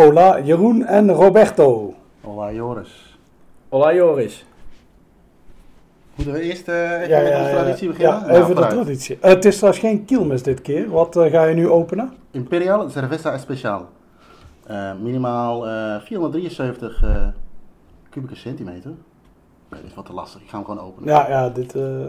Ola, Jeroen en Roberto. Hola Joris. Hola Joris. Moeten we eerst eh, even met onze traditie beginnen? Ja, Nou, even de traditie. Eh, het is trouwens geen kielmis dit keer. Wat eh, ga je nu openen? Imperial Cerveza Especial. Eh, minimaal eh, 473 eh, kubieke centimeter. Nee, dit is wat te lastig. Ik ga hem gewoon openen. Ja, ja, dit... eh,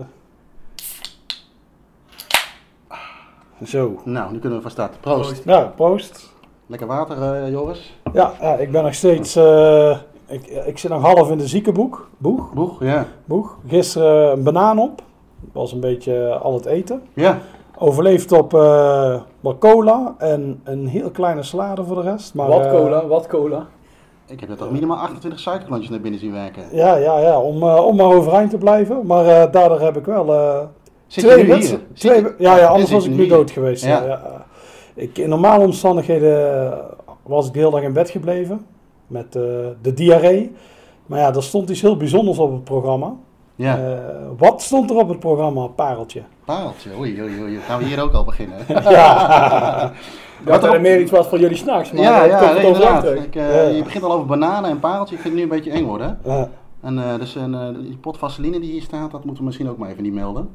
Zo. Nou, nu kunnen we van start. Proost. Ja, proost. Lekker water, eh, Joris. Ja, ja, ik ben nog steeds... eh, ik, ik zit nog half in de ziekenboeg. Boeg? Boeg, ja. Boeg. Gisteren een banaan op. Dat was een beetje al het eten. Ja, Overleefd op eh, wat cola en een heel kleine salade voor de rest. Maar, wat eh, cola, wat cola. ik heb er toch minimaal 28 suikerklontjes naar binnen zien werken. Ja, ja, ja, om, eh, om maar overeind te blijven. Maar eh, daardoor heb ik wel eh, Zit je twee nu hier? wedstrijden. Zit Twee, je- ja, ja, anders was je ik nu dood geweest. Ja. Ja. Ik, in normale omstandigheden eh, was ik de hele dag in bed gebleven met eh, de diarree. Maar ja, er stond iets heel bijzonders op het programma. Ja, Eh, wat stond er op het programma, Pareltje? pareltje. Oei, oei, oei. Gaan we hier ook al beginnen? Ja, Dat er meer iets was voor jullie s'nachts, maar ja, ja, ja, nee, inderdaad. Ik, eh, Ja. Je begint al over bananen en pareltje. Ik vind het nu een beetje eng worden. Eh, En eh, dus een, eh, die pot vaseline die hier staat, dat moeten we misschien ook maar even niet melden.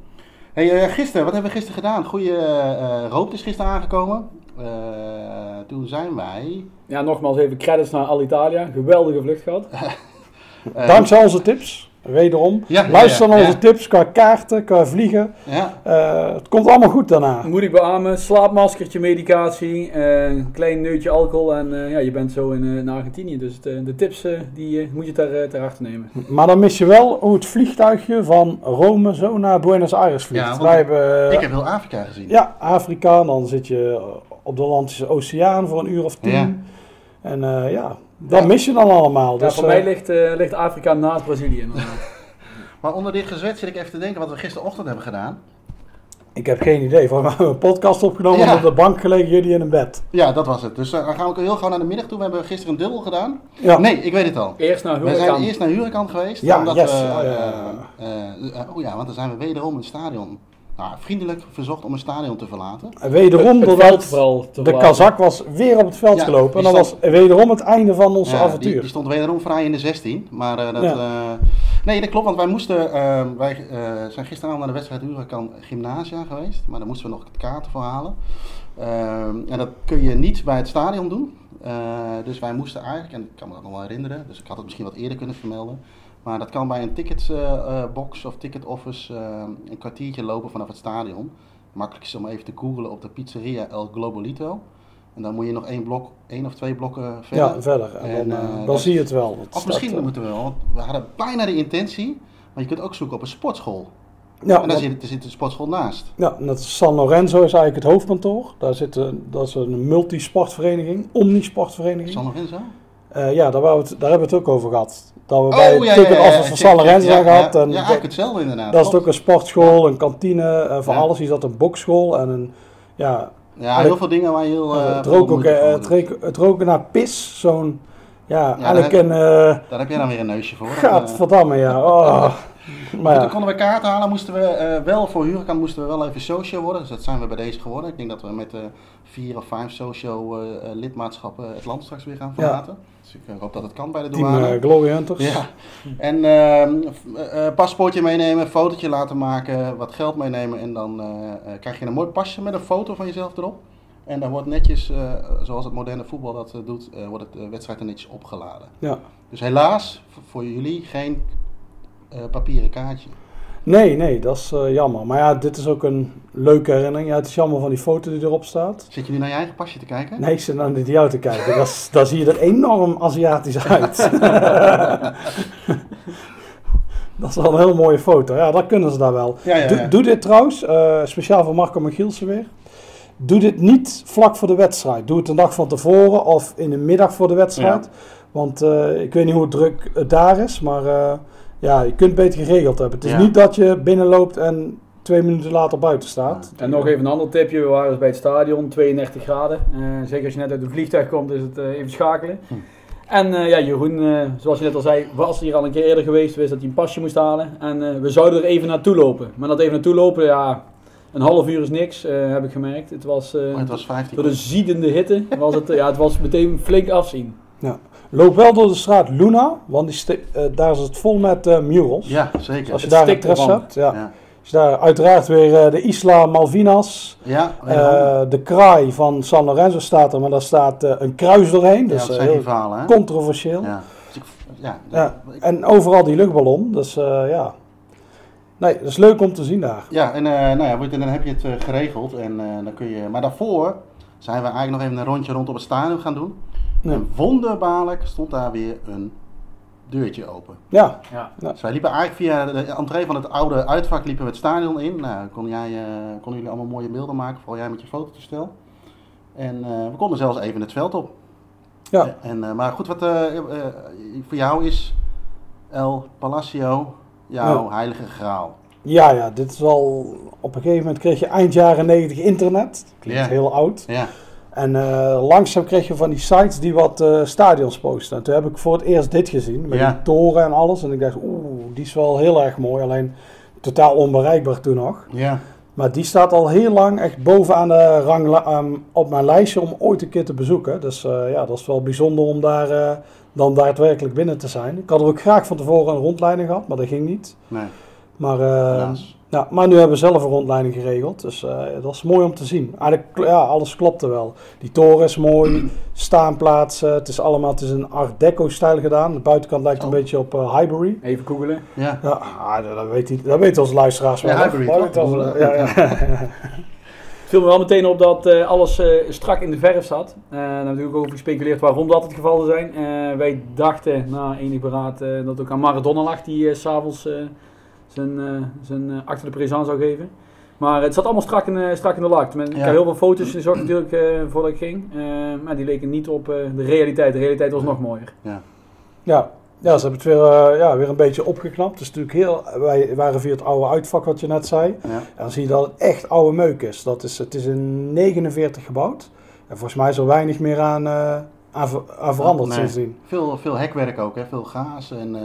Hey, eh, gisteren, wat hebben we gisteren gedaan? Goeie roop is gisteren aangekomen. Toen zijn wij... Ja, nogmaals even credits naar Alitalia. Geweldige vlucht gehad. eh, dankzij onze tips, wederom. Ja, Luister ja, naar onze ja. tips qua kaarten, qua vliegen. Ja, Eh, het komt allemaal goed daarna. Moet ik beamen, slaapmaskertje, medicatie, eh, een klein neutje alcohol en eh, ja, je bent zo in, eh, in Argentinië. Dus eh, de tips eh, die moet je ter, eh, ter harte nemen. Maar dan mis je wel hoe het vliegtuigje van Rome zo naar Buenos Aires vliegt. Wij hebben ik heb heel Afrika gezien. ja, Afrika, dan zit je op de Atlantische Oceaan voor een uur of tien. Ja. En eh, ja, dat mis je dan allemaal. Ja, Dus, voor eh, mij ligt, eh, ligt Afrika naast Brazilië inderdaad. Maar onder dit gezwet zit ik even te denken wat we gisterochtend hebben gedaan. ik heb geen idee. Voor mij hebben we een podcast opgenomen Ja. en op de bank gelegen, jullie in een bed. Ja, dat was het. Dus eh, dan gaan we ook heel gauw naar de middag toe. We hebben gisteren een dubbel gedaan. Ja. Nee, ik weet het al. Eerst naar We zijn Huracan. eerst naar Huracan geweest. Ja, omdat yes. we, Oh, ja. eh, eh, oh ja, want dan zijn we wederom het stadion. Nou, vriendelijk verzocht om een stadion te verlaten. En wederom, het veld doordat vooral te de. Kazak was weer op het veld Ja, gelopen. En dat was wederom het einde van ons Ja, avontuur. Die, die stond wederom vrij in de 16. Maar eh, dat, Ja. eh, nee, dat klopt, want wij moesten. eh, wij eh, zijn gisteravond naar de wedstrijd Huracan Gymnasia geweest. Maar daar moesten we nog kaarten voor halen. Ehm, en dat kun je niet bij het stadion doen. Eh, dus wij moesten eigenlijk, en ik kan me dat nog wel herinneren, dus ik had het misschien wat eerder kunnen vermelden. Maar dat kan bij een ticketbox of ticket office eh, een kwartiertje lopen vanaf het stadion. Makkelijk is om even te googlen op de pizzeria El Globolito. En dan moet je nog één blok, één of twee blokken verder. ja, verder. En En, dan, eh, eh, dan dat- zie je het wel. Het Of misschien eh, moeten we wel, want we hadden bijna de intentie, maar je kunt ook zoeken op een sportschool. ja, en daar dat- zit, er zit een sportschool naast. Ja, als San Lorenzo is eigenlijk het hoofdkantoor. Daar zit een, dat is een multisportvereniging, omnisportvereniging. San Lorenzo? Eh, ja, daar, het, daar hebben we het ook over gehad. Dat we Oh, bij het ticket office van San Lorenzo ja, ja, gehad. Ja, En ja, dat, eigenlijk hetzelfde inderdaad. dat is ook een sportschool, een kantine, eh, voor Ja. alles. Hier zat een bokschool en een, ja, Ja, heel veel dingen waar je heel... eh, het, rook ook, eh, het, roken naar pis. Zo'n, ja, eigenlijk heb- een, Daar heb jij dan weer een neusje voor. Dat, gadverdamme, ja. Oh. Maar ja, konden we kaarten halen, moesten we wel voor Huracan moesten we wel even socio worden. Dus dat zijn we bij deze geworden. Ik denk dat we met eh vier of vijf eh, lidmaatschappen het land straks weer gaan verlaten. Dus ik eh, hoop dat het kan bij de team douane. eh, Glory Hunters. Ja, en ehm, eh, eh, paspoortje meenemen, fotootje laten maken, wat geld meenemen en dan eh, eh, krijg je een mooi pasje met een foto van jezelf erop. En dan wordt netjes, eh, zoals het moderne voetbal dat eh, doet, eh, wordt het, wedstrijd er netjes opgeladen. Ja. Dus helaas voor jullie geen eh, papieren kaartje. Nee, nee, dat is eh, jammer. Maar ja, dit is ook een leuke herinnering. Ja, het is jammer van die foto die erop staat. Zit je nu naar je eigen pasje te kijken? Nee, ik zit nou naar jou te kijken. Dat Daar zie je er enorm Aziatisch uit. Dat is wel een heel mooie foto. Ja, dat kunnen ze daar wel. Ja, ja, Doe, ja. doe dit trouwens, eh, speciaal voor Marco Michielsen weer. Doe dit niet vlak voor de wedstrijd. Doe het een dag van tevoren of in de middag voor de wedstrijd. Want eh, ik weet niet hoe druk het daar is, maar ja, je kunt het beter geregeld hebben. Het is Ja. niet dat je binnenloopt en twee minuten later buiten staat. En nog even een ander tipje. We waren dus bij het stadion, 32 graden. Eh, zeker als je net uit een vliegtuig komt, is het eh, even schakelen. Hm. En eh, ja, Jeroen, eh, zoals je net al zei, was hier al een keer eerder geweest. Wist dat hij een pasje moest halen. En eh, we zouden er even naartoe lopen. Maar dat even naartoe lopen, ja, een half uur is niks, eh, heb ik gemerkt. Het was, eh, Oh, het was 15. door de ziedende hitte, was het, ja, het was meteen flink afzien. Loop wel door de straat Luna, want die sti- eh, daar is het vol met eh, murals. Ja, zeker. Als je Het daar interesse hebt. Ja. Ja, Als je daar uiteraard weer eh, de Isla Malvinas. ja, de kraai van San Lorenzo staat er, maar daar staat een kruis doorheen. ja, Dus dat eh, zijn heel verhalen, hè? controversieel. Ja. Dus ik, ja, Ja, ik- En overal die luchtballon. Dus ja. Nee, dat is leuk om te zien daar. Ja, en, nou ja, dan heb je het geregeld. En, dan kun je, maar daarvoor zijn we eigenlijk nog even een rondje rondom het stadion gaan doen. Ja. En wonderbaarlijk stond daar weer een deurtje open. Ja, Ja. Dus wij liepen eigenlijk via de entree van het oude uitvak liepen we het stadion in. Nou, kon jij, eh, konden jullie allemaal mooie beelden maken, vooral jij met je fototoestel. En eh, we konden zelfs even het veld op. ja. En, eh, maar goed, wat eh, eh, voor jou is El Palacio jouw heilige graal. ja, ja, dit is wel... Op een gegeven moment kreeg je eind jaren 90 internet. Klinkt Ja. heel oud. Ja, En eh, langzaam kreeg je van die sites die wat eh, stadions posten. En toen heb ik voor het eerst dit gezien. Met Ja. die toren en alles. En ik dacht, oeh, die is wel heel erg mooi. Alleen totaal onbereikbaar toen nog. ja, Maar die staat al heel lang echt bovenaan de rang ehm, op mijn lijstje om ooit een keer te bezoeken. Dus eh, ja, dat is wel bijzonder om daar eh, dan daadwerkelijk binnen te zijn. Ik had er ook graag van tevoren een rondleiding gehad, maar dat ging niet. nee, Maar, eh. Ja, maar nu hebben we zelf een rondleiding geregeld, dus eh, dat is mooi om te zien. Eigenlijk, ja, alles klopte wel. Die toren is mooi, staanplaatsen, het is allemaal, het is een art deco stijl gedaan. De buitenkant lijkt een Oh. beetje op eh, Highbury. Even googelen. Ja, Ja, ah, dat, weet hij, dat weten onze luisteraars wel. Ja? Highbury, Dat toch? ja, ja. Het viel me wel meteen op dat eh, alles eh, strak in de verf zat. Daar hebben we natuurlijk over gespeculeerd waarom dat het geval zou zijn. Eh, wij dachten na enig beraad dat het ook aan Maradona lag die s s'avonds eh, zijn, eh, zijn eh, achter de présent zou geven. Maar het zat allemaal strak in, eh, strak in de lak. Ik Ja. heb heel veel foto's gezien natuurlijk eh, voordat ik ging. Eh, maar die leken niet op eh, de realiteit. De realiteit was nog mooier. Ja, ja ze hebben het weer, ja, weer een beetje opgeknapt. Het is natuurlijk heel, wij waren via het oude uitvak wat je net zei. ja. En dan zie je dat het echt oude meuk is. Dat is het is in 49 gebouwd. En volgens mij is er weinig meer aan, eh, aan, ver- aan veranderd Nee. sindsdien. Veel, veel hekwerk ook, hè? veel gaas en eh,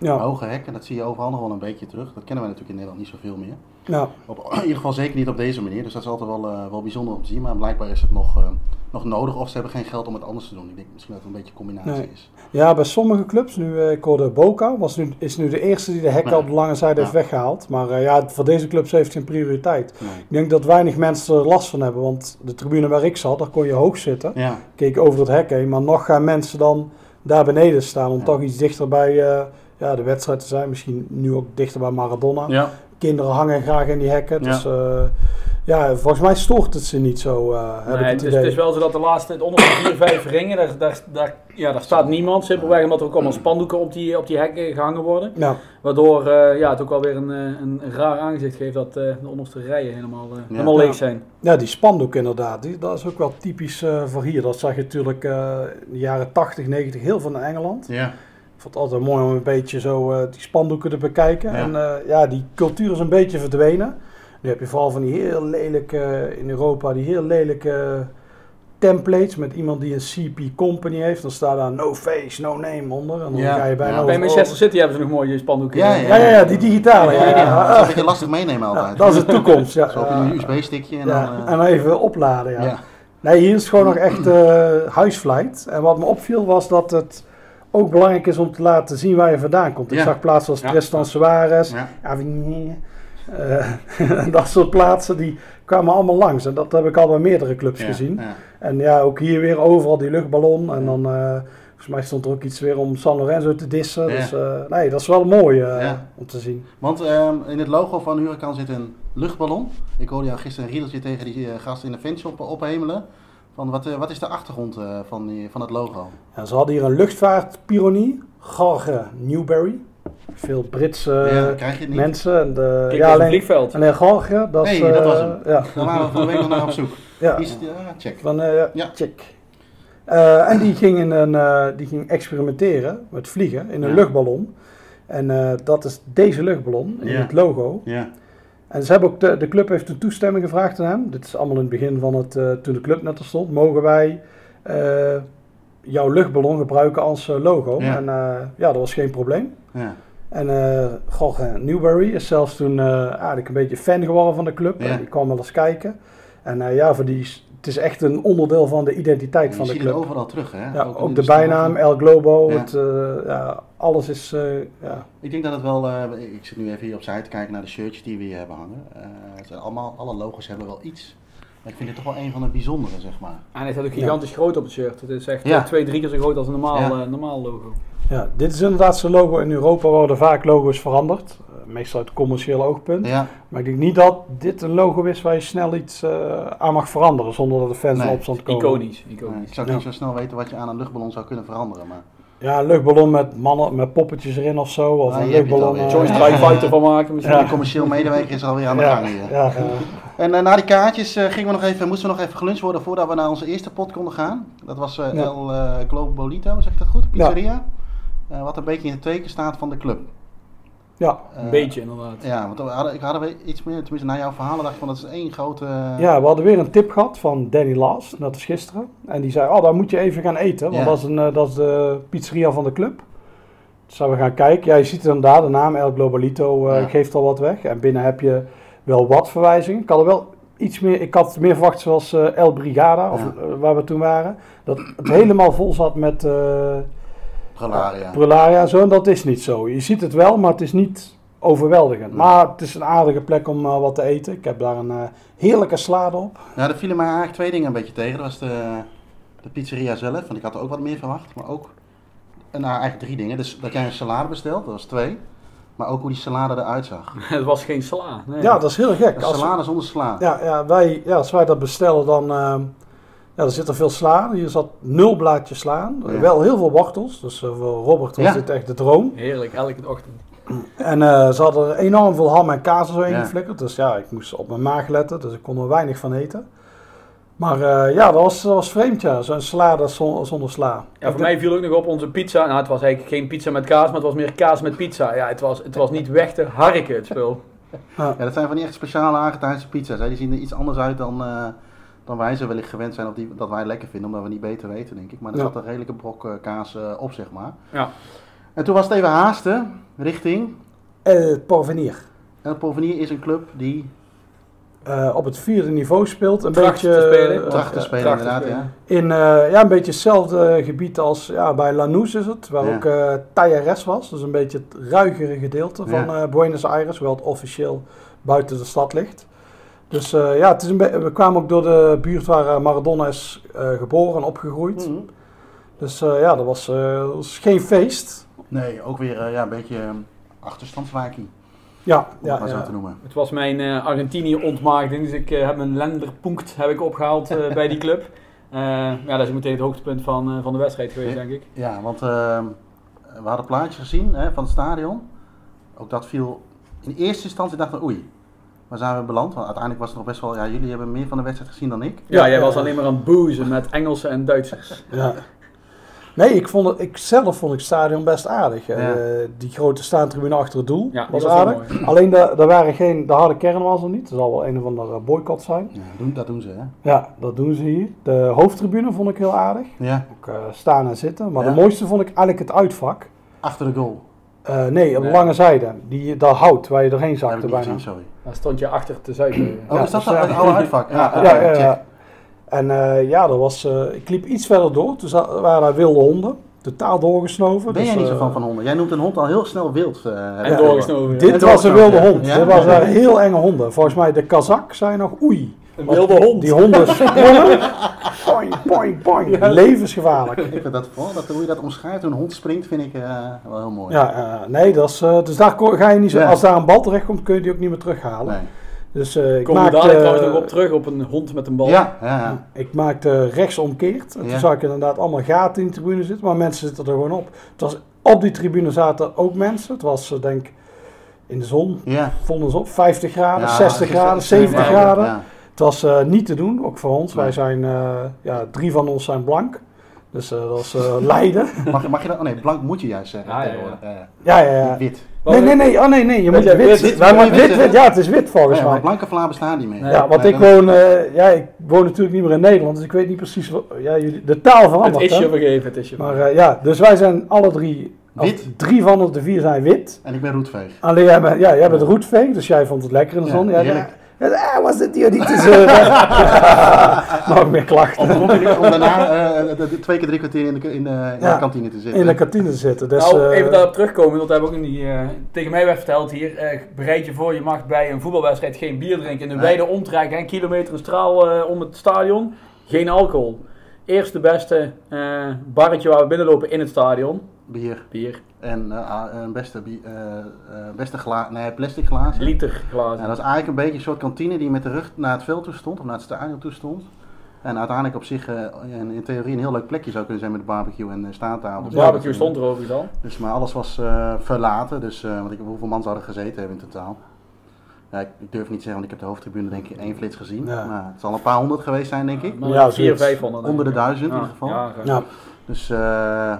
Ja, hoge hekken. Dat zie je overal nog wel een beetje terug. Dat kennen wij natuurlijk in Nederland niet zoveel meer. ja, Op, in ieder geval zeker niet op deze manier. Dus dat is altijd wel, eh, wel bijzonder om te zien. Maar blijkbaar is het nog, eh, nog nodig of ze hebben geen geld om het anders te doen. Ik denk misschien dat het een beetje een combinatie Nee. is. ja, bij sommige clubs, nu eh, ik hoorde Boca, was nu, is nu de eerste die de hekken Nee. op de lange zijde heeft weggehaald. Maar ja, voor deze clubs heeft het geen prioriteit. Nee. Ik denk dat weinig mensen er last van hebben. Want de tribune waar ik zat, daar kon je hoog zitten. Ja, keek over het hek heen. Maar nog gaan mensen dan daar beneden staan om Ja. toch iets dichter bij ja, de wedstrijd te zijn. Misschien nu ook dichter bij Maradona. ja. Kinderen hangen graag in die hekken. Ja. Dus eh, ja, volgens mij stoort het ze niet zo, eh, heb Nee, ik het het, is, idee. het is wel zo dat de laatste, het onderste vier, vijf ringen, daar, daar, daar, ja, daar staat niemand. Simpelweg omdat er ook allemaal spandoeken op die, op die hekken gehangen worden. Ja, Waardoor eh, ja, het ook wel weer een, een raar aangezicht geeft dat eh, de onderste rijen helemaal, helemaal Ja. leeg zijn. ja, die spandoek inderdaad. Die, dat is ook wel typisch eh, voor hier. Dat zag je natuurlijk eh, in de jaren 80, 90 heel veel in Engeland. ja. Ik vond het altijd mooi om een beetje zo eh, die spandoeken te bekijken. Ja. En eh, ja, die cultuur is een beetje verdwenen. Nu heb je vooral van die heel lelijke, in Europa, die heel lelijke templates met iemand die een CP company heeft. Dan staat daar no face, no name onder. En dan Ja, ga je bijna ja. over- Bij Manchester City hebben ze nog mooie spandoeken. Ja, Ja, ja, ja, die digitale. Ja, Ja, ja, Dat is een beetje lastig meenemen Ja, altijd. dat is de toekomst. Ja. Zo op een USB-stickje en Ja, dan... eh, en dan even opladen. Ja. ja. Nee, hier is het gewoon nog echt eh huisvlijt. En wat me opviel was dat het ook belangrijk is om te laten zien waar je vandaan komt. Ik zag plaatsen als. Tristan Suarez, eh, dat soort plaatsen, die kwamen allemaal langs. En dat heb ik al bij meerdere clubs gezien. En ja, ook hier weer overal die luchtballon. En dan, eh, volgens mij stond er ook iets weer om San Lorenzo te dissen. Dus eh, nee, dat is wel mooi om te zien. Want ehm, in het logo van Huracan zit een luchtballon. Ik hoorde jou gisteren een riedeltje tegen die eh, gast in de fanshop ophemelen. Van wat, eh, wat is de achtergrond eh, van, die, van het logo? Ja, ze hadden hier een luchtvaartpironie, Garge Newberry. veel Britse Ja, mensen. En de, Kijk, ja, alleen, vliegveld. alleen Gorge, dat dat eh, was hem. Ja, Daar waren we van de week nog naar op zoek. ja. Die is, ja, check. Van, eh, ja, check. Eh, en die ging, in een, eh, die ging experimenteren met vliegen in een Ja. luchtballon. En eh, dat is deze luchtballon in Ja. het logo. Ja. En ze hebben ook de, de club heeft een toestemming gevraagd aan hem. Dit is allemaal in het begin van het, eh, toen de club net er stond. Mogen wij eh, jouw luchtballon gebruiken als eh, logo? Ja. En ja, dat was geen probleem. Ja. En Jorge Newberry is zelfs toen eigenlijk een beetje fan geworden van de club. Ja. En die kwam wel eens kijken. En ja, voor die, is- het is echt een onderdeel van de identiteit Je van de ziet het club. overal terug, hè? Ja, ook de bijnaam El Globo. Ja. Het, ja, alles is... eh, ja. Ik denk dat het wel, eh, ik zit nu even hier opzij te kijken naar de shirtjes die we hier hebben hangen. Eh, het zijn allemaal, alle logos hebben wel iets. Maar ik vind dit toch wel een van de bijzondere, zeg maar. En hij staat ook gigantisch groot op het shirt. Het is echt Ja. twee, drie keer zo groot als een normaal, Ja. normaal logo. ja, dit is inderdaad zijn logo. In Europa worden vaak logo's veranderd. Meestal uit commercieel oogpunt. Ja, Maar ik denk niet dat dit een logo is waar je snel iets eh, aan mag veranderen. Zonder dat de fans Nee, in opstand komen. Iconisch. nee, iconisch. ik zou Ja. niet zo snel weten wat je aan een luchtballon zou kunnen veranderen. Maar Ja, een luchtballon met mannen, met poppetjes erin of zo. Of Ah, een het luchtballon. Joyce Strike Fighter van maken misschien. Ja. de commercieel medewerker is alweer aan de ja, gang hier. ja. En eh, na die kaartjes eh, gingen we nog even, moesten we nog even geluncht worden voordat we naar onze eerste pot konden gaan. Dat was eh, Ja. El Globolito, zeg ik dat goed? Pizzeria. Eh, wat een beetje in het teken staat van de club. Ja. Eh, Een beetje inderdaad. Ja, want we hadden, ik hadden we iets meer, tenminste na jouw verhalen dacht ik van dat is één grote... Ja, we hadden weer een tip gehad van Danny Laas, dat is gisteren. En die zei, oh, daar moet je even gaan eten, want Ja. dat, is een, eh, dat is de pizzeria van de club. Dus zijn we gaan kijken. Ja, je ziet het inderdaad, de naam El Globalito eh, Ja. geeft al wat weg. En binnen heb je wel wat verwijzingen. Ik had er wel iets meer, ik had meer verwacht zoals eh, El Brigada, of, Ja. eh, waar we toen waren. Dat het helemaal vol zat met eh Prelaria. Prularia en zo. En dat is niet zo. Je ziet het wel, maar het is niet overweldigend. Nee. Maar het is een aardige plek om eh, wat te eten. Ik heb daar een eh, heerlijke salade op. Nou, er vielen mij eigenlijk twee dingen een beetje tegen. Dat was de, de pizzeria zelf, want ik had er ook wat meer verwacht. Maar ook, en nou eigenlijk drie dingen. Dus dat jij een salade bestelt, dat was twee. Maar ook hoe die salade eruit zag. Het was geen sla. Nee. Ja, dat is heel gek. Een salade zonder sla. ja, ja, wij, ja, als wij dat bestellen, dan ehm ja, er zit er veel sla. Hier zat nul blaadjes sla. Ja. Wel heel veel wortels. Dus eh, voor Robert was Ja. dit echt de droom. Heerlijk, elke ochtend. En eh, ze hadden er enorm veel ham en kaas er zo in Ja. geflikkerd. Dus ja, ik moest op mijn maag letten. Dus ik kon er weinig van eten. Maar eh, ja, dat was, dat was vreemd, ja. Zo'n salade zon- zonder sla. Ja, voor mij viel ook nog op onze pizza. Nou, het was eigenlijk geen pizza met kaas, maar het was meer kaas met pizza. Ja, het was, het was niet weg te harken, het spul. Ja, dat zijn van die echt speciale Argentijnse pizza's. Hè. Die zien er iets anders uit dan, eh, dan wij ze wellicht gewend zijn. Of die, dat wij lekker vinden, omdat we niet beter weten, denk ik. Maar er Ja. zat een redelijke brok eh, kaas eh, op, zeg maar. Ja. En toen was het even haasten richting... El Porvenir. En het Porvenir is een club die eh, op het vierde niveau speelt. Een Tracht beetje, te spelen. eh, tracht te eh, spelen, tracht te inderdaad. spelen. Ja. In eh, ja, een beetje hetzelfde gebied als ja, bij Lanús is het. Waar Ja. ook eh Tallares was. Dus een beetje het ruigere gedeelte van Ja. eh, Buenos Aires. Hoewel het officieel buiten de stad ligt. Dus eh, ja, het is een we kwamen ook door de buurt waar eh, Maradona is eh, geboren en opgegroeid. Mhm. Dus eh, ja, dat was, eh, dat was geen feest. Nee, ook weer eh, ja, een beetje uh, achterstandswakie, Ja, om het ja, maar zo ja. te noemen. Het was mijn eh Argentinië ontmaagding, dus ik heb mijn lenderpunkt heb ik opgehaald eh, bij die club. Eh, ja, dat is meteen het hoogtepunt van, eh, van de wedstrijd geweest, denk ik. Ja, want eh, we hadden plaatjes gezien hè, van het stadion. Ook dat viel in eerste instantie dachten we, oei, waar zijn we beland? Want uiteindelijk was het nog best wel, ja, jullie hebben meer van de wedstrijd gezien dan ik. Ja, jij was alleen maar aan het boezen met Engelsen en Duitsers. Ja. Nee, ik, vond het, ik zelf vond ik het stadion best aardig. Eh, die grote staantribune achter het doel Ja, was was heel aardig. mooi. Alleen de, er waren geen, de harde kern was er niet. Er zal wel een of andere boycott zijn. Ja, doen, dat doen ze, hè? Ja, dat doen ze hier. De hoofdtribune vond ik heel aardig. Ja, Ook eh, staan en zitten. Maar Ja. de mooiste vond ik eigenlijk het uitvak. achter de goal. Eh, nee, op de Nee. lange zijde. Die, dat hout waar je doorheen zakte bijna. gezien, sorry. Daar stond je achter te zuipen. Oh, Ja, is dat dus, dan ja. het oude uitvak? Ja, Ja, ja. En eh, ja, dat was, eh, ik liep iets verder door. Toen waren daar wilde honden. Totaal doorgesnoven. Ben jij Dus, niet zo eh, van van honden? Jij noemt een hond al heel snel wild. eh, En doorgesnoven. Dit En was een wilde hond. ja. Dit was een heel enge honden. Volgens mij de Kazak zei nog oei. Een wilde hond. Die honden sprongen. Poing, poing, poing. Levensgevaarlijk. Ik vind dat vooral, dat, hoe je dat omschrijft, hoe een hond springt, vind ik eh, wel heel mooi. Ja, eh, nee, dat is, eh, dus daar ga je niet zo, Ja. als daar een bal terecht komt, kun je die ook niet meer terughalen. Nee. Dus eh, ik we maakte, dadelijk trouwens nog op terug op een hond met een bal. Ja, ja, ja. ik maakte rechtsomkeerd. En Ja. toen zag ik inderdaad allemaal gaten in de tribune zitten, maar mensen zitten er gewoon op. Het was Op die tribune zaten ook mensen. Het was denk ik in de zon, Ja. vonden ze op 50 graden, Ja, 60 gisteren- graden, 70 ja, graden. Het was eh, niet te doen, ook voor ons. Wij zijn, eh, ja, drie van ons zijn blank. Dus eh, dat was eh Leiden. Mag, mag je dat? Oh nee, blank moet je juist zeggen. Ja, ja, ja. Ja, Wit. Nee, nee, nee. Oh nee, nee. Je moet jij wit. wit? wit, Wit, wit, wit, wit, wit. Ja, het is wit volgens Ja, mij. blanke vlaam bestaan niet meer. Nee. Ja, want Nee, ik woon, eh, ja, ik woon natuurlijk niet meer in Nederland, dus ik weet niet precies wat, ja, jullie, de taal Het verandert. is je hè? vergeven, het is je Maar eh, ja, dus wij zijn alle drie, of Wit. drie van de vier zijn wit. En ik ben roetveeg. Alleen jij bent, ja, jij bent roetveeg, dus jij vond het lekker in de zon. Ja, ah, was het hier niet te zeuren? Nog meer klachten. Om, om, om daarna eh, de- de twee keer drie kwartier in de, in de, in Ja. de kantine te zitten. In de kantine te zitten. Dus, nou, eh, even daarop terugkomen, want dat hebben we ook in die, eh, tegen mij werd verteld hier. eh, bereid je voor, je mag bij een voetbalwedstrijd geen bier drinken. In de Nee. wijde omtrek, een kilometer een straal eh, om het stadion, geen alcohol. Eerste beste eh, barretje waar we binnenlopen in het stadion, Bier. bier, En eh, ah, een beste, eh, eh, beste gla nee, plastic glazen. liter glazen. Ja, dat is eigenlijk een beetje een soort kantine die met de rug naar het veld toe stond, of naar het stadion toe stond. En uiteindelijk op zich, eh, in, in theorie, een heel leuk plekje zou kunnen zijn met de barbecue en de staattafel. de barbecue stond er overigens al. Dus, maar alles was eh, verlaten, dus uh, want ik, hoeveel man zouden gezeten hebben in totaal? Ja, ik, ik durf niet zeggen, want ik heb de hoofdtribune denk ik één flits gezien. Ja. Maar het zal een paar honderd geweest zijn, denk ik. Ja, 400, zoiets. 500. Onder de duizend in Ja, ieder geval. ja. Dus, eh,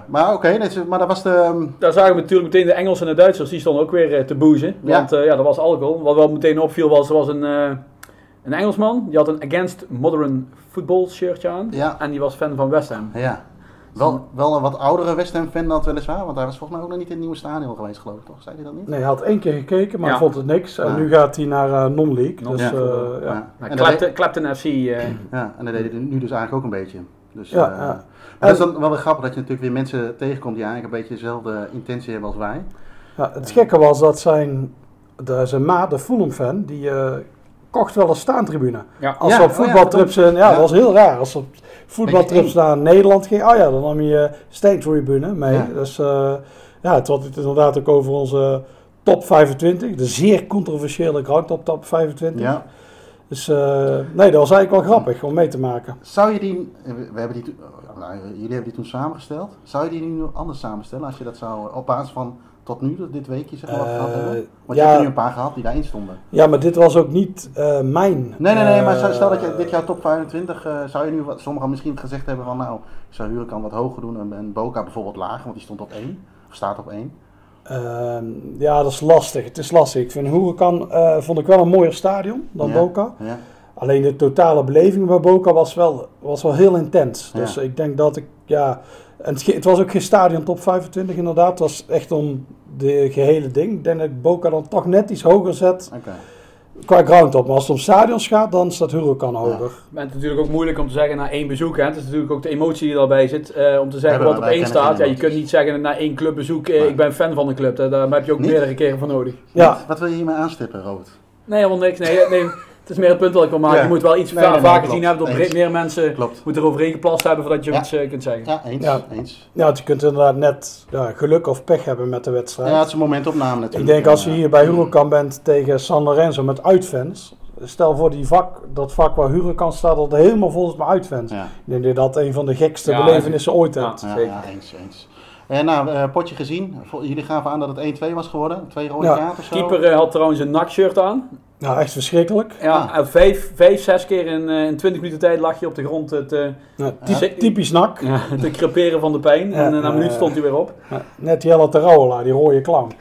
maar oké, nee, maar dat was de... ehm, Daar zagen we natuurlijk meteen de Engelsen en de Duitsers, die stonden ook weer eh, te boezen. Ja. Want eh, ja, dat was alcohol. Wat wel meteen opviel was, er was een, eh, een Engelsman, die had een Against Modern Football shirtje aan. Ja. En die was fan van West Ham. Ja. Wel, wel een wat oudere West Ham fan dat weliswaar, want hij was volgens mij ook nog niet in het nieuwe stadion geweest, geloof ik, toch? Zei hij dat niet? Nee, hij had één keer gekeken, maar Ja. vond het niks. En Ja. nu gaat hij naar eh, non-league. Dus, Non-league. eh, ja. Ja. Nou, En, dat deed, Clapton, Clapton FC. eh, ja, en dat deed hij nu dus eigenlijk ook een beetje. Dus, Ja, eh, ja. Maar dat is dan wel weer grappig dat je natuurlijk weer mensen tegenkomt die eigenlijk een beetje dezelfde intentie hebben als wij. Ja, het gekke was dat zijn, de, zijn maat, de Fulham-fan, die eh, kocht wel een staantribune. ja. Als Ja, ze op oh ja, voetbaltrips, in- ja, Ja. dat was heel raar. Als ze op voetbaltrips naar Nederland ging, oh ja, dan nam je eh, staantribune mee. Ja. Dus eh, ja, het had het inderdaad ook over onze top 25, de zeer controversiële Groundtop top 25. Ja. Dus eh, nee, dat was eigenlijk wel grappig om mee te maken. Zou je die, we we hebben die, toen- nou, jullie hebben die toen samengesteld. Zou je die nu anders samenstellen als je dat zou, op basis van tot nu, dit weekje zeg maar, wat gehad Eh, hebben? Want je ja. hebt er nu een paar gehad die daarin stonden. Ja, maar dit was ook niet eh, mijn. Nee, nee, nee, maar eh, stel- dat je dit jaar top 25, eh, zou je nu, wat sommigen misschien gezegd hebben van nou, ik zou Huracan wat hoger doen en, en Boca bijvoorbeeld lager, want die stond op 1, of staat op 1. Ehm, ja, dat is lastig. Het is lastig. Ik vind Huracan eh vond ik wel een mooier stadion dan Ja. Boca. Ja. Alleen de totale beleving bij Boca was wel, was wel heel intens. Ja. Dus ik denk dat ik, ja... En het, was ook geen stadion top 25 inderdaad. Het was echt om de gehele ding. Ik denk dat ik Boca dan toch net iets hoger zet. Qua groundtop. Maar als het om stadions gaat, dan staat Huracan hoger. Maar het is natuurlijk ook moeilijk om te zeggen na één bezoek. Hè. Het is natuurlijk ook de emotie die daarbij zit. eh, om te zeggen wat op één staat. Ja, je kunt niet zeggen na één clubbezoek, eh, ik ben fan van de club. Hè. Daar heb je ook Niet? meerdere keren voor nodig. Ja, Wat- Wat wil je hiermee aanstippen, Robert? Nee, helemaal niks. Nee, nee, het is meer het punt dat ik wil maken. Ja. Je moet wel iets Nee, va- nee, nee, vaker klopt. zien hebben. Dat Eens. meer mensen Klopt. moeten eroverheen geplast hebben voordat je Ja. iets eh, kunt zeggen. Ja, eens. Ja. eens. ja, want je kunt inderdaad net ja, geluk of pech hebben met de wedstrijd. Ja, het is een momentopname natuurlijk. Ik denk als je hier bij Huracan bent tegen San Lorenzo met uitfans. Stel voor die vak, dat vak waar Huracan staat, dat helemaal vol is met uitfans. Ja, Ik denk dat dat een van de gekste Ja, belevenissen ooit ja. hebt. ja, eens, eens. En nou, eh, potje gezien. Jullie gaven aan dat het 1-2 was geworden. Twee rode Ja. kaarten of zo. Keeper eh, had trouwens een NAC-shirt aan. Nou, echt verschrikkelijk. Ja, Ah. en vijf, vijf, zes keer in, eh, in 20 minuten tijd lag je op de grond Nou, Ja. ty- Typisch nak. ja, te creperen van de pijn. En eh, na een minuut eh, stond hij weer op. Net die Jelle Terouwela, die rode clown.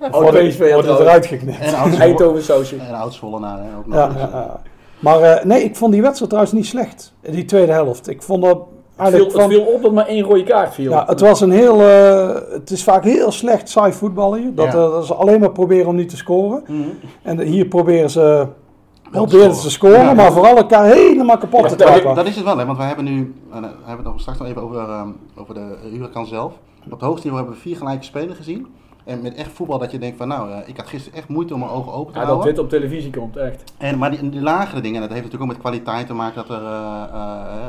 Oh, Wordt PSV wordt het eruit geknipt. En oud Eindhoven sausje. En oud Zwollenaar, hè, ook nog. Ja. Maar eh, nee, ik vond die wedstrijd trouwens niet slecht. Die tweede helft. Ik vond dat Het viel, het op dat maar één rode kaart viel. Ja, het was een heel... eh, het is vaak heel slecht saai voetballen hier. Dat, Ja. eh, dat ze alleen maar proberen om niet te scoren. Mhm. En hier proberen ze... Proberen ze te scoren, Ja. maar vooral elkaar helemaal kapot Ja, te trappen. Dat is het wel, hè, want we hebben nu, en, eh, we hebben het nog straks nog even over, ehm, over de Huracan zelf. Op het hoogste niveau hebben we vier gelijke spelen gezien. En met echt voetbal dat je denkt van nou, eh, ik had gisteren echt moeite om mijn ogen open te Ja, dat houden. dit op televisie komt, echt. En, maar die, die lagere dingen, en dat heeft natuurlijk ook met kwaliteit te maken, dat er eh,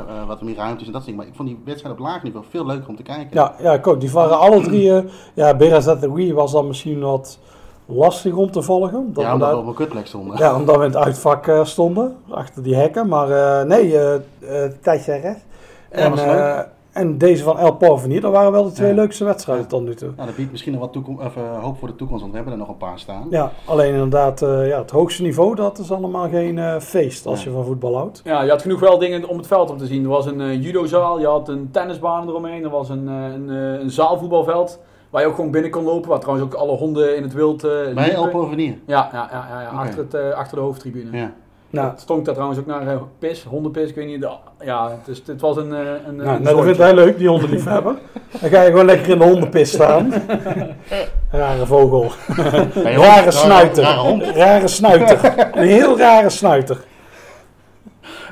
eh, wat meer ruimte is en dat soort dingen. Maar ik vond die wedstrijd op laag niveau veel leuker om te kijken. Ja, ja, ik ook. Die waren alle drie... ja, Berazatoui was dan misschien wat lastig om te volgen. Omdat ja, we omdat we op een kutplek stonden. Ja, omdat we in het uitvak eh, stonden, achter die hekken. Maar eh, nee, eh eh Thijs zei recht. Ja, En was eh, leuk. En deze van El Porvenir, dat waren wel de twee Ja. leukste wedstrijden tot nu toe. Nou, dat biedt misschien nog wat toekom- of, eh, hoop voor de toekomst, want we hebben er nog een paar staan. Ja, alleen inderdaad, eh, ja, het hoogste niveau, dat is allemaal geen eh, feest als Ja. je van voetbal houdt. Ja, je had genoeg wel dingen om het veld om te zien. Er was een judozaal, je had een tennisbaan eromheen, er was een, een, een zaalvoetbalveld waar je ook gewoon binnen kon lopen. Waar trouwens ook alle honden in het wild eh Bij. El Porvenir. Ja, ja, ja, ja, achter, het, achter de hoofdtribune. Ja. Nou, Het stonk daar trouwens ook naar eh, pis, hondenpis, ik weet niet. Ja, het, is, het was een, eh, een, nou, een nou, dat vindt hij leuk, die hondenliefhebber. Dan ga je gewoon lekker in de hondenpis staan. Rare vogel. Hey, Rare hond, snuiter. Rare hond. Rare snuiter. Een heel rare snuiter.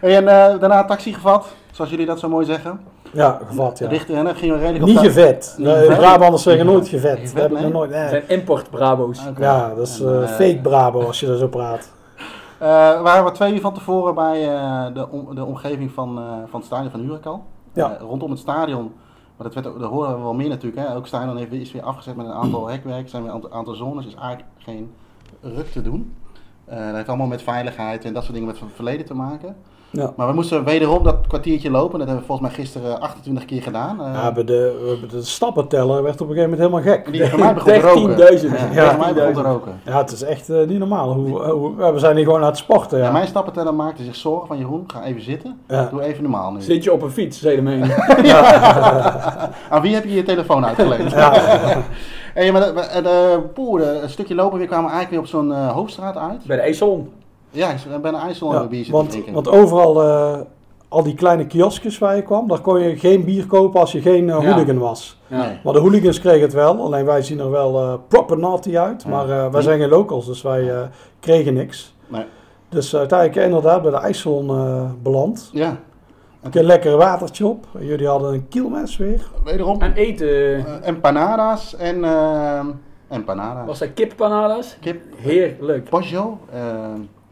Hey, en eh, daarna taxi gevat, zoals jullie dat zo mooi zeggen. Ja, gevat, ja. Richting, en dan gingen we redelijk Niet op de- gevet. Gevet? Brabanders zeggen nooit gevet. gevet, Dat heb ik nee? nog nooit. Het Nee. zijn import Brabo's. Oké. Ja, dat is En, fake Brabo als je daar zo praat. Eh, we waren twee uur van tevoren bij eh, de, om- de omgeving van, eh, van het stadion van Urekal. Ja. Eh, rondom het stadion, maar dat, werd, ook- dat horen we wel meer natuurlijk. Hè. Elk stadion heeft, is weer afgezet met een aantal hekwerk, zijn weer een aantal- zones, is eigenlijk geen ruk te doen. Eh, dat heeft allemaal met veiligheid en dat soort dingen met het verleden te maken. Ja. Maar we moesten wederom dat kwartiertje lopen. Dat hebben we volgens mij gisteren 28 keer gedaan. Eh, Ja, bij de, we hebben de stappenteller werd op een gegeven moment helemaal gek. die van mij begon te roken. 13.000. Ja, mij begon te roken. Ja, het is echt eh, niet normaal. Hoe, hoe, we zijn hier gewoon aan het sporten. Ja. Ja. mijn stappenteller maakte zich zorgen van Jeroen, ga even zitten. Ja. Doe even normaal nu. Zit je op een fiets, zei de mening. Aan wie heb je je telefoon uitgeleend? Ja. hey, maar de, de, de, poeh, de- een stukje lopen weer kwamen we eigenlijk weer op zo'n eh, hoofdstraat uit. Bij de IJsselon. Ja, ik ben een IJssel Ja, bier zitten want, drinken. want overal, eh, al die kleine kioskjes waar je kwam, daar kon je geen bier kopen als je geen Ja. hooligan was. Nee. Maar de hooligans kregen het wel, alleen wij zien er wel eh, proper naughty uit. Ja. Maar eh, wij zijn geen locals, dus wij eh, kregen niks. Nee. Dus uiteindelijk inderdaad bij de IJsselon beland. Ja, Een keer lekker watertje op. Jullie hadden een kielmes weer. wederom. En eten, Eh, empanadas en eh empanadas. was dat kippanada's? Kip, Heerlijk. eh,